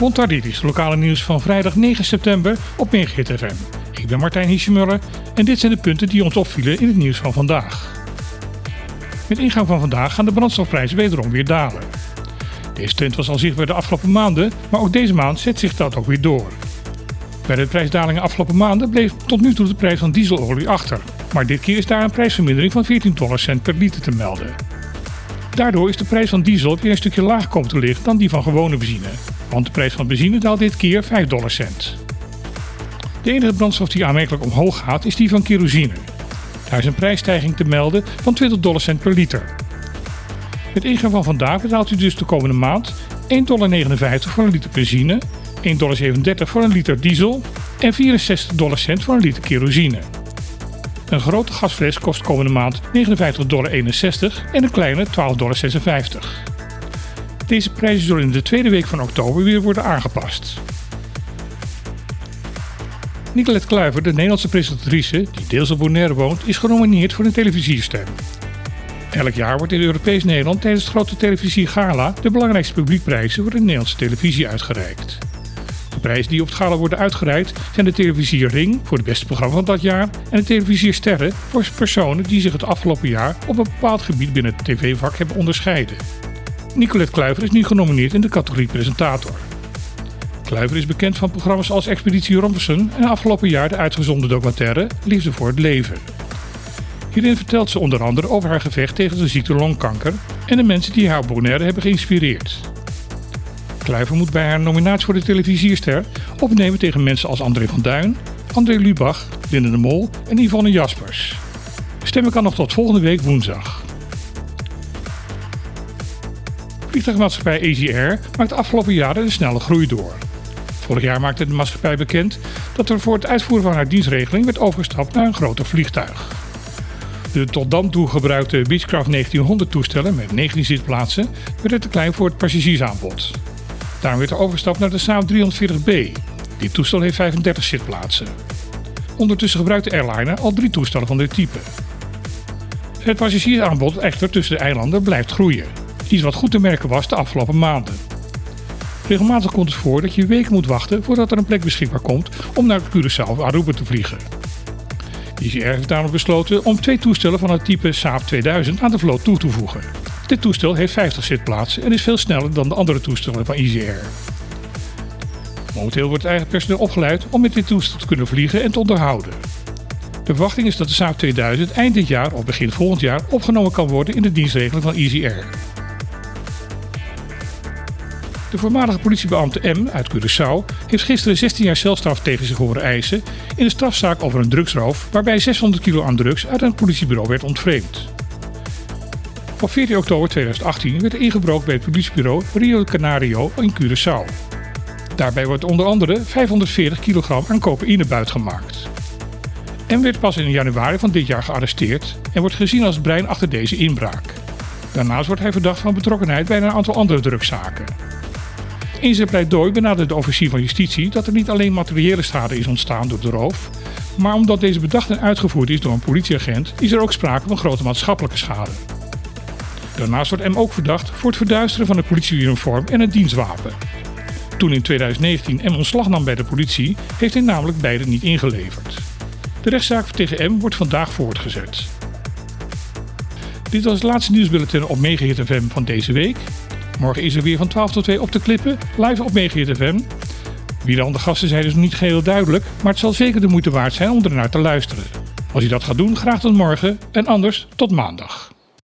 Montardiris, lokale nieuws van vrijdag 9 september op Megahit FM. Ik ben Martijn Hiesjemuller en dit zijn de punten die ons opvielen in het nieuws van vandaag. Met ingang van vandaag gaan de brandstofprijzen wederom weer dalen. Deze trend was al zichtbaar de afgelopen maanden, maar ook deze maand zet zich dat ook weer door. Bij de prijsdalingen afgelopen maanden bleef tot nu toe de prijs van dieselolie achter. Maar dit keer is daar een prijsvermindering van 14 dollar cent per liter te melden. Daardoor is de prijs van diesel weer een stukje lager komen te liggen dan die van gewone benzine. Want de prijs van benzine daalt dit keer 5 dollar cent. De enige brandstof die aanmerkelijk omhoog gaat is die van kerosine. Daar is een prijsstijging te melden van 20 dollar cent per liter. Met ingang van vandaag betaalt u dus de komende maand 1,59 dollar voor een liter benzine, 1,37 dollar voor een liter diesel en 64 dollar cent voor een liter kerosine. Een grote gasfles kost komende maand 59,61 dollar en een kleine 12,56 dollar. Deze prijzen zullen in de tweede week van oktober weer worden aangepast. Nicolette Kluiver, de Nederlandse presentatrice die deels op Bonaire woont, is genomineerd voor een televisiestem. Elk jaar wordt in Europees Nederland tijdens het grote televisiegala de belangrijkste publiekprijzen voor de Nederlandse televisie uitgereikt. Prijzen die op het gala worden uitgereikt zijn de televisie Ring voor het beste programma van dat jaar en de televisie Sterren voor personen die zich het afgelopen jaar op een bepaald gebied binnen het tv-vak hebben onderscheiden. Nicolette Kluiver is nu genomineerd in de categorie presentator. Kluiver is bekend van programma's als Expeditie Robinson en afgelopen jaar de uitgezonden documentaire Liefde voor het Leven. Hierin vertelt ze onder andere over haar gevecht tegen de ziekte longkanker en de mensen die haar Bonaire hebben geïnspireerd. Kluiver moet bij haar nominatie voor de televisierster opnemen tegen mensen als André van Duin, André Lubach, Linde de Mol en Yvonne Jaspers. Stemmen kan nog tot volgende week woensdag. Vliegtuigmaatschappij Air maakt de afgelopen jaren een snelle groei door. Vorig jaar maakte de maatschappij bekend dat er voor het uitvoeren van haar dienstregeling werd overgestapt naar een groter vliegtuig. De tot dan toe gebruikte Beechcraft 1900 toestellen met 19 zitplaatsen werden te klein voor het passagiersaanbod. Daarom werd er overgestapt naar de Saab 340B. Dit toestel heeft 35 zitplaatsen. Ondertussen gebruikt de airliner al drie toestellen van dit type. Het passagiersaanbod echter tussen de eilanden blijft groeien. Iets wat goed te merken was de afgelopen maanden. Regelmatig komt het voor dat je weken moet wachten voordat er een plek beschikbaar komt om naar Curaçao of Aruba te vliegen. ICR heeft daarom besloten om twee toestellen van het type Saab 2000 aan de vloot toe te voegen. Dit toestel heeft 50 zitplaatsen en is veel sneller dan de andere toestellen van ICR. Momenteel wordt het eigen personeel opgeleid om met dit toestel te kunnen vliegen en te onderhouden. De verwachting is dat de Saab 2000 eind dit jaar of begin volgend jaar opgenomen kan worden in de dienstregeling van EasyAir. De voormalige politiebeambte M uit Curaçao heeft gisteren 16 jaar celstraf tegen zich horen eisen in een strafzaak over een drugsroof waarbij 600 kilo aan drugs uit een politiebureau werd ontvreemd. Op 14 oktober 2018 werd er ingebroken bij het politiebureau Rio Canario in Curaçao. Daarbij wordt onder andere 540 kilogram aan cocaïne buitgemaakt. M werd pas in januari van dit jaar gearresteerd en wordt gezien als het brein achter deze inbraak. Daarnaast wordt hij verdacht van betrokkenheid bij een aantal andere drugszaken. In zijn pleidooi benadert de officier van justitie dat er niet alleen materiële schade is ontstaan door de roof, maar omdat deze bedacht en uitgevoerd is door een politieagent, is er ook sprake van grote maatschappelijke schade. Daarnaast wordt M ook verdacht voor het verduisteren van het politieuniform en het dienstwapen. Toen in 2019 M ontslag nam bij de politie, heeft hij namelijk beide niet ingeleverd. De rechtszaak tegen M wordt vandaag voortgezet. Dit was het laatste nieuwsbulletin op Megahit FM van deze week. Morgen is er weer van 12 tot 2 op de klippen, live op Megahit FM. Wie de gasten zijn is nog niet geheel duidelijk, maar het zal zeker de moeite waard zijn om ernaar te luisteren. Als je dat gaat doen, graag tot morgen en anders tot maandag.